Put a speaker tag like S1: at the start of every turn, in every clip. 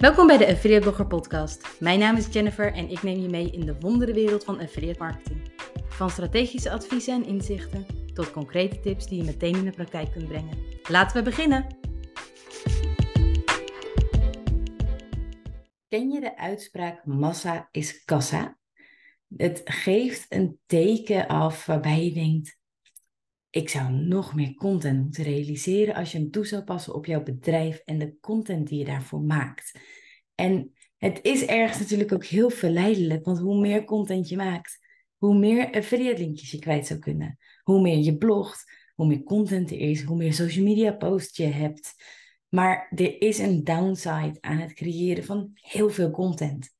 S1: Welkom bij de Affiliate Blogger Podcast. Mijn naam is Jennifer en ik neem je mee in de wonderenwereld van affiliate marketing. Van strategische adviezen en inzichten tot concrete tips die je meteen in de praktijk kunt brengen. Laten we beginnen! Ken je de uitspraak massa is kassa? Het geeft een teken af waarbij je denkt: ik zou nog meer content moeten realiseren als je hem toe zou passen op jouw bedrijf en de content die je daarvoor maakt. En het is ergens natuurlijk ook heel verleidelijk, want hoe meer content je maakt, hoe meer affiliate linkjes je kwijt zou kunnen. Hoe meer je blogt, hoe meer content er is, hoe meer social media posts je hebt. Maar er is een downside aan het creëren van heel veel content.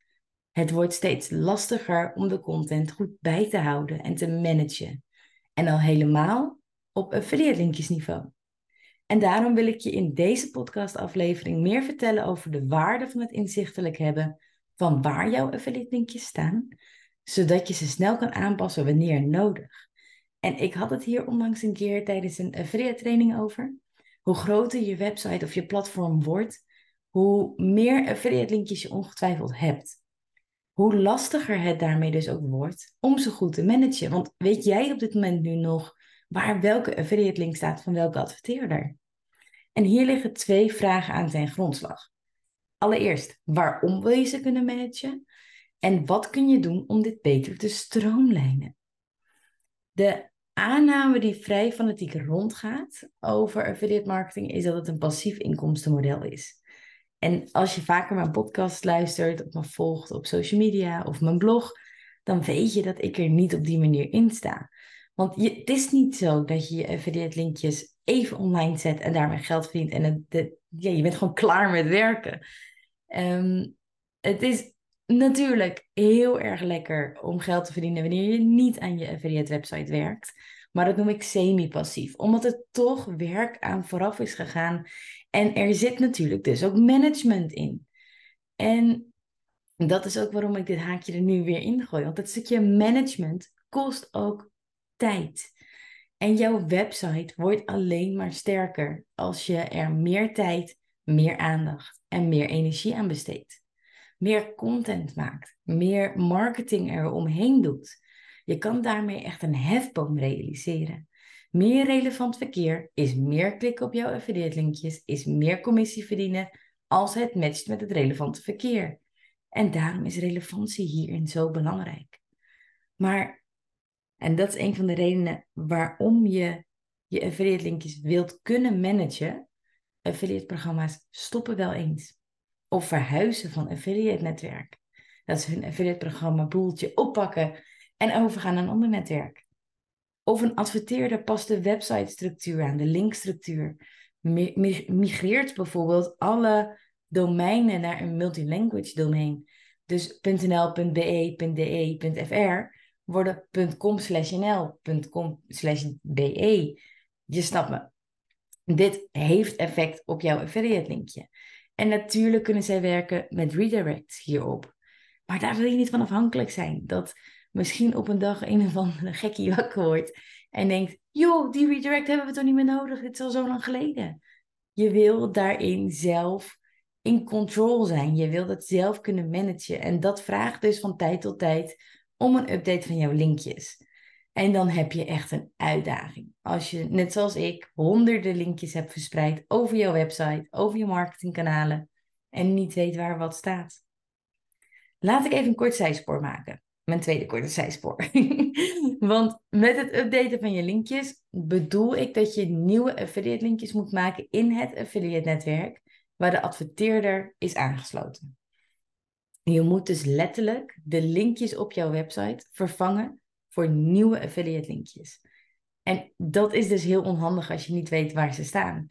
S1: Het wordt steeds lastiger om de content goed bij te houden en te managen. En al helemaal op affiliate linkjesniveau. En daarom wil ik je in deze podcastaflevering meer vertellen over de waarde van het inzichtelijk hebben van waar jouw affiliate linkjes staan, zodat je ze snel kan aanpassen wanneer nodig. En ik had het hier onlangs een keer tijdens een affiliate training over. Hoe groter je website of je platform wordt, hoe meer affiliate linkjes je ongetwijfeld hebt. Hoe lastiger het daarmee dus ook wordt om ze goed te managen. Want weet jij op dit moment nu nog waar welke affiliate link staat van welke adverteerder. En hier liggen twee vragen aan zijn grondslag. Allereerst, waarom wil je ze kunnen managen? En wat kun je doen om dit beter te stroomlijnen? De aanname die vrij fanatiek rondgaat over affiliate marketing is dat het een passief inkomstenmodel is. En als je vaker mijn podcast luistert of me volgt op social media of mijn blog, dan weet je dat ik er niet op die manier in sta. Want je, het is niet zo dat je je affiliate linkjes even online zet en daarmee geld verdient. En het, de, ja, je bent gewoon klaar met werken. Ehm, het is natuurlijk heel erg lekker om geld te verdienen wanneer je niet aan je affiliate website werkt. Maar dat noem ik semi-passief, omdat er toch werk aan vooraf is gegaan. En er zit natuurlijk dus ook management in. En dat is ook waarom ik dit haakje er nu weer in gooi. Want dat stukje management kost ook tijd. En jouw website wordt alleen maar sterker als je er meer tijd, meer aandacht en meer energie aan besteedt. Meer content maakt, meer marketing eromheen doet. Je kan daarmee echt een hefboom realiseren. Meer relevant verkeer is meer klikken op jouw affiliate linkjes, is meer commissie verdienen als het matcht met het relevante verkeer. En daarom is relevantie hierin zo belangrijk. Maar en dat is een van de redenen waarom je je affiliate linkjes wilt kunnen managen. Affiliate programma's stoppen wel eens. Of verhuizen van affiliate netwerk. Dat ze hun affiliate programma boeltje oppakken en overgaan naar een ander netwerk. Of een adverteerder past de website structuur aan, de linkstructuur. Migreert bijvoorbeeld alle domeinen naar een multilanguage domein. Dus .nl, .be, .de, .fr worden .com slash nl, .com slash be. Je snapt me. Dit heeft effect op jouw affiliate linkje. En natuurlijk kunnen zij werken met redirects hierop. Maar daar wil je niet van afhankelijk zijn. Dat misschien op een dag een of andere gekkie wakker wordt en denkt: joh, die redirect hebben we toch niet meer nodig? Dit is al zo lang geleden. Je wil daarin zelf in control zijn. Je wil dat zelf kunnen managen. En dat vraagt dus van tijd tot tijd om een update van jouw linkjes. En dan heb je echt een uitdaging. Als je, net zoals ik, honderden linkjes hebt verspreid over jouw website, over je marketingkanalen en niet weet waar wat staat. Laat ik even een kort zijspoor maken. Mijn tweede korte zijspoor. Want met het updaten van je linkjes bedoel ik dat je nieuwe affiliate linkjes moet maken in het affiliate netwerk waar de adverteerder is aangesloten. Je moet dus letterlijk de linkjes op jouw website vervangen voor nieuwe affiliate linkjes. En dat is dus heel onhandig als je niet weet waar ze staan.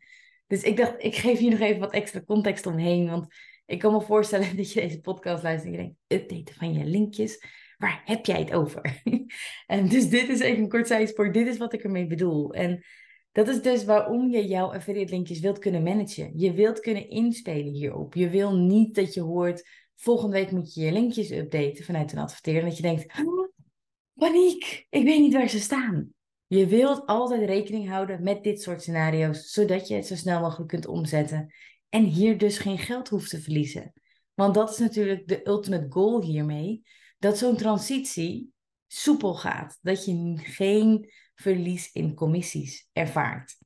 S1: Dus ik dacht, ik geef hier nog even wat extra context omheen. Want ik kan me voorstellen dat je deze podcast luistert en je denkt, updaten van je linkjes. Waar heb jij het over? en dus dit is even een kort zijspoor. Dit is wat ik ermee bedoel. En dat is dus waarom je jouw affiliate linkjes wilt kunnen managen. Je wilt kunnen inspelen hierop. Je wil niet dat je hoort Volgende week moet je je linkjes updaten vanuit een adverteerder. Dat je denkt, paniek, ik weet niet waar ze staan. Je wilt altijd rekening houden met dit soort scenario's, zodat je het zo snel mogelijk kunt omzetten. En hier dus geen geld hoeft te verliezen. Want dat is natuurlijk de ultimate goal hiermee. Dat zo'n transitie soepel gaat. Dat je geen verlies in commissies ervaart.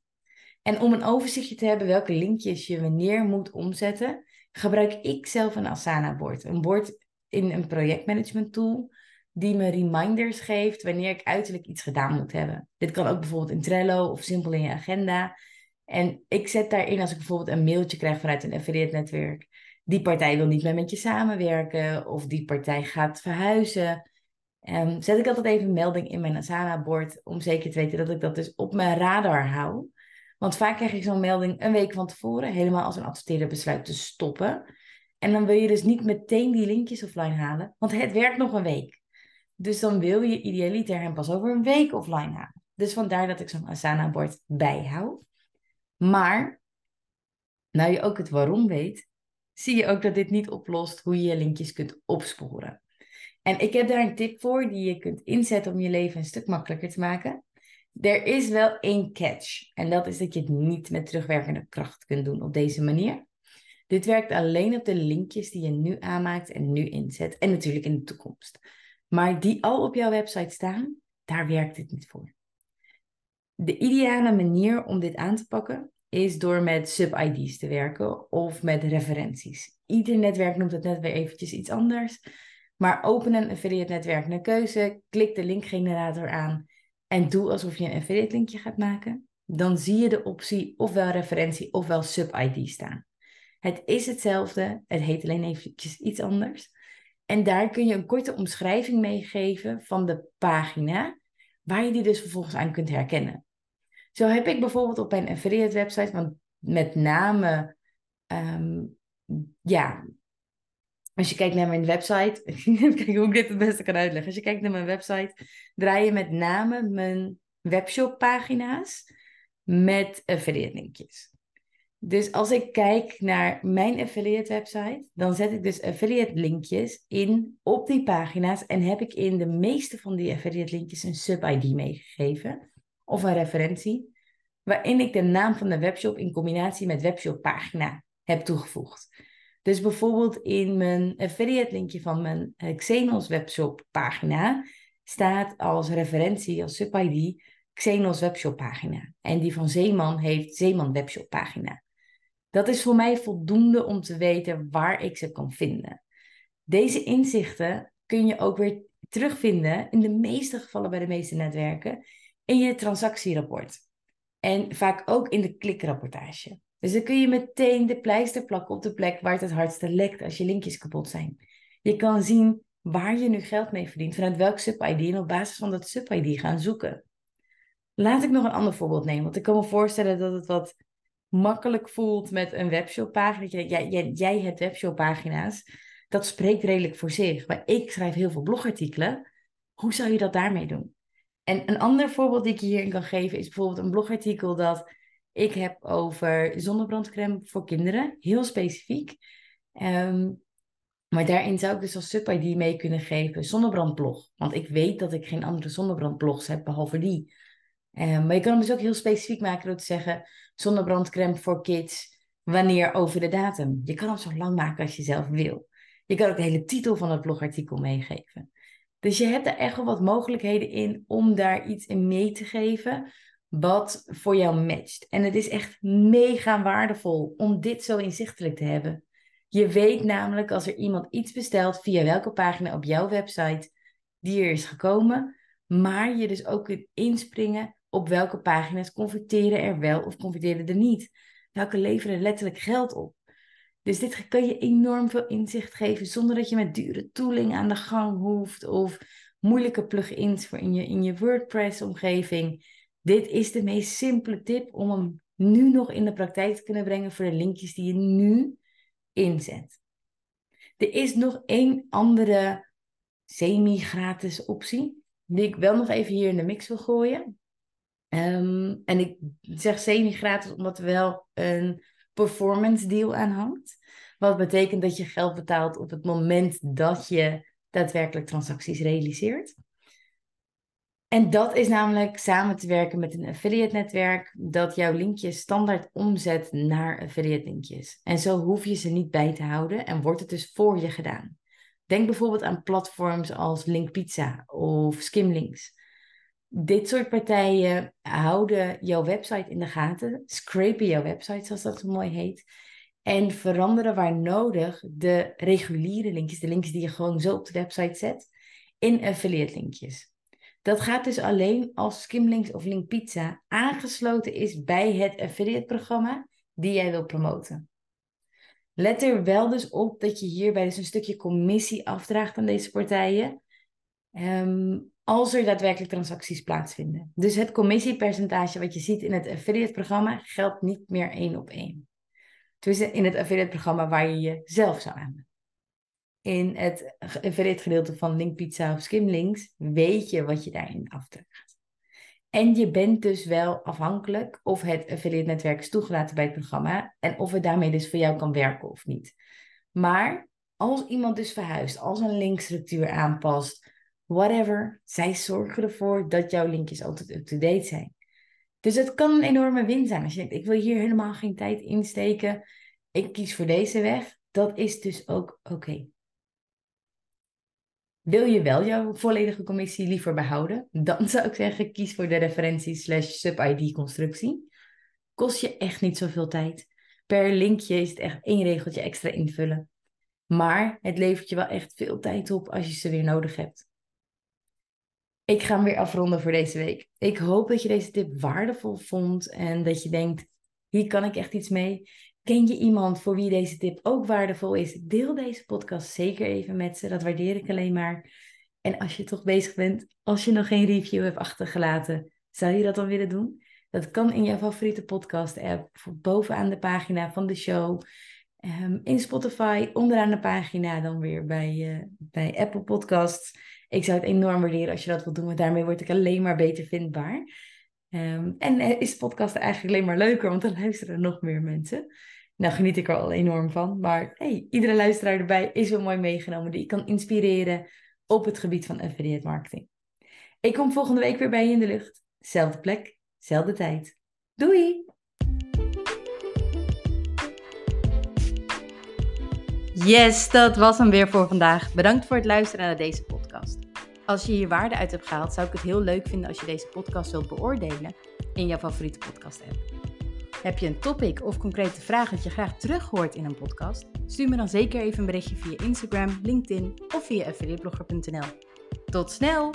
S1: En om een overzichtje te hebben welke linkjes je wanneer moet omzetten, gebruik ik zelf een Asana-bord. Een bord in een projectmanagement tool die me reminders geeft wanneer ik uiterlijk iets gedaan moet hebben. Dit kan ook bijvoorbeeld in Trello of simpel in je agenda. En ik zet daarin als ik bijvoorbeeld een mailtje krijg vanuit een affiliate netwerk. Die partij wil niet meer met je samenwerken of die partij gaat verhuizen. Um, zet ik altijd even een melding in mijn Asana-bord om zeker te weten dat ik dat dus op mijn radar hou. Want vaak krijg je zo'n melding een week van tevoren, helemaal als een adverteerder besluit te stoppen. En dan wil je dus niet meteen die linkjes offline halen, want het werkt nog een week. Dus dan wil je idealiter hem pas over een week offline halen. Dus vandaar dat ik zo'n Asana-bord bijhoud. Maar, nou je ook het waarom weet, zie je ook dat dit niet oplost hoe je je linkjes kunt opsporen. En ik heb daar een tip voor die je kunt inzetten om je leven een stuk makkelijker te maken. Er is wel één catch. En dat is dat je het niet met terugwerkende kracht kunt doen op deze manier. Dit werkt alleen op de linkjes die je nu aanmaakt en nu inzet. En natuurlijk in de toekomst. Maar die al op jouw website staan, daar werkt dit niet voor. De ideale manier om dit aan te pakken is door met sub-ID's te werken of met referenties. Ieder netwerk noemt het net weer eventjes iets anders. Maar open een affiliate netwerk naar keuze, klik de linkgenerator aan en doe alsof je een affiliate linkje gaat maken. Dan zie je de optie ofwel referentie ofwel sub-ID staan. Het is hetzelfde, het heet alleen eventjes iets anders. En daar kun je een korte omschrijving meegeven van de pagina, waar je die dus vervolgens aan kunt herkennen. Zo heb ik bijvoorbeeld op mijn affiliate website, want met name, ehm, ja, als je kijkt naar mijn website, kijk hoe ik dit het beste kan uitleggen. Als je kijkt naar mijn website, draai je met name mijn webshop pagina's met affiliate linkjes. Dus als ik kijk naar mijn affiliate website, dan zet ik dus affiliate linkjes in op die pagina's en heb ik in de meeste van die affiliate linkjes een sub-ID meegegeven of een referentie, waarin ik de naam van de webshop in combinatie met webshop pagina heb toegevoegd. Dus bijvoorbeeld in mijn affiliate linkje van mijn eh, Xenos webshop pagina staat als referentie, als sub-ID, Xenos webshop pagina. En die van Zeeman heeft Zeeman webshop pagina. Dat is voor mij voldoende om te weten waar ik ze kan vinden. Deze inzichten kun je ook weer terugvinden, in de meeste gevallen bij de meeste netwerken, in je transactierapport. En vaak ook in de klikrapportage. Dus dan kun je meteen de pleister plakken op de plek waar het het hardste lekt als je linkjes kapot zijn. Je kan zien waar je nu geld mee verdient, vanuit welk sub-ID en op basis van dat sub-ID gaan zoeken. Laat ik nog een ander voorbeeld nemen, want ik kan me voorstellen dat het wat makkelijk voelt met een webshoppagina. Jij, jij, jij hebt webshoppagina's. Dat spreekt redelijk voor zich. Maar ik schrijf heel veel blogartikelen. Hoe zou je dat daarmee doen? En een ander voorbeeld die ik hierin kan geven is bijvoorbeeld een blogartikel dat ik heb over zonnebrandcreme voor kinderen. Heel specifiek. Ehm, maar daarin zou ik dus als sub-ID mee kunnen geven zonnebrandblog. Want ik weet dat ik geen andere zonnebrandblogs heb behalve die. Um, maar je kan hem dus ook heel specifiek maken door te zeggen zonnebrandcreme voor kids, wanneer over de datum. Je kan hem zo lang maken als je zelf wil. Je kan ook de hele titel van het blogartikel meegeven. Dus je hebt er echt wel wat mogelijkheden in om daar iets in mee te geven wat voor jou matcht. En het is echt mega waardevol om dit zo inzichtelijk te hebben. Je weet namelijk als er iemand iets bestelt via welke pagina op jouw website die er is gekomen, maar je dus ook kunt inspringen op welke pagina's converteren er wel of converteren er niet. Welke leveren letterlijk geld op. Dus dit kan je enorm veel inzicht geven zonder dat je met dure tooling aan de gang hoeft of moeilijke plugins voor in je, in je WordPress-omgeving. Dit is de meest simpele tip om hem nu nog in de praktijk te kunnen brengen voor de linkjes die je nu inzet. Er is nog één andere semi-gratis optie, die ik wel nog even hier in de mix wil gooien. Um, en ik zeg semi-gratis omdat er wel een performance deal aan hangt. Wat betekent dat je geld betaalt op het moment dat je daadwerkelijk transacties realiseert. En dat is namelijk samen te werken met een affiliate netwerk dat jouw linkjes standaard omzet naar affiliate linkjes. En zo hoef je ze niet bij te houden en wordt het dus voor je gedaan. Denk bijvoorbeeld aan platforms als Linkpizza of Skimlinks. Dit soort partijen houden jouw website in de gaten, scrapen jouw website zoals dat zo mooi heet. En veranderen waar nodig de reguliere linkjes, de linkjes die je gewoon zo op de website zet, in affiliate linkjes. Dat gaat dus alleen als Skimlinks of Linkpizza aangesloten is bij het affiliate programma die jij wil promoten. Let er wel dus op dat je hierbij dus een stukje commissie afdraagt aan deze partijen. Ehm, als er daadwerkelijk transacties plaatsvinden. Dus het commissiepercentage wat je ziet in het affiliate programma geldt niet meer één op één. Dus in het affiliate programma waar je jezelf zou aan in het affiliate gedeelte van Linkpizza of Skimlinks weet je wat je daarin afdraagt. En je bent dus wel afhankelijk of het affiliate netwerk is toegelaten bij het programma en of het daarmee dus voor jou kan werken of niet. Maar als iemand dus verhuist, als een linkstructuur aanpast, whatever, zij zorgen ervoor dat jouw linkjes altijd up-to-date zijn. Dus het kan een enorme win zijn. Als je denkt, ik wil hier helemaal geen tijd insteken, ik kies voor deze weg, dat is dus ook oké. Wil je wel jouw volledige commissie liever behouden? Dan zou ik zeggen, kies voor de referentie slash sub-ID constructie. Kost je echt niet zoveel tijd. Per linkje is het echt één regeltje extra invullen. Maar het levert je wel echt veel tijd op als je ze weer nodig hebt. Ik ga hem weer afronden voor deze week. Ik hoop dat je deze tip waardevol vond en dat je denkt, hier kan ik echt iets mee. Ken je iemand voor wie deze tip ook waardevol is? Deel deze podcast zeker even met ze. Dat waardeer ik alleen maar. En als je toch bezig bent, als je nog geen review hebt achtergelaten, zou je dat dan willen doen? Dat kan in jouw favoriete podcast-app, bovenaan de pagina van de show. Um, in Spotify, onderaan de pagina, dan weer bij, uh, bij Apple Podcasts. Ik zou het enorm waarderen als je dat wilt doen, want daarmee word ik alleen maar beter vindbaar. Um, en is de podcast eigenlijk alleen maar leuker, want dan luisteren er nog meer mensen. Nou geniet ik er al enorm van. Maar hey, iedere luisteraar erbij is wel mooi meegenomen die ik kan inspireren op het gebied van affiliate marketing. Ik kom volgende week weer bij je in de lucht. Zelfde plek, zelfde tijd. Doei! Yes, dat was hem weer voor vandaag. Bedankt voor het luisteren naar deze podcast. Als je hier waarde uit hebt gehaald, zou ik het heel leuk vinden als je deze podcast wilt beoordelen in jouw favoriete podcast-app. Heb je een topic of concrete vraag dat je graag terug hoort in een podcast? Stuur me dan zeker even een berichtje via Instagram, LinkedIn of via affiliateblogger.nl. Tot snel!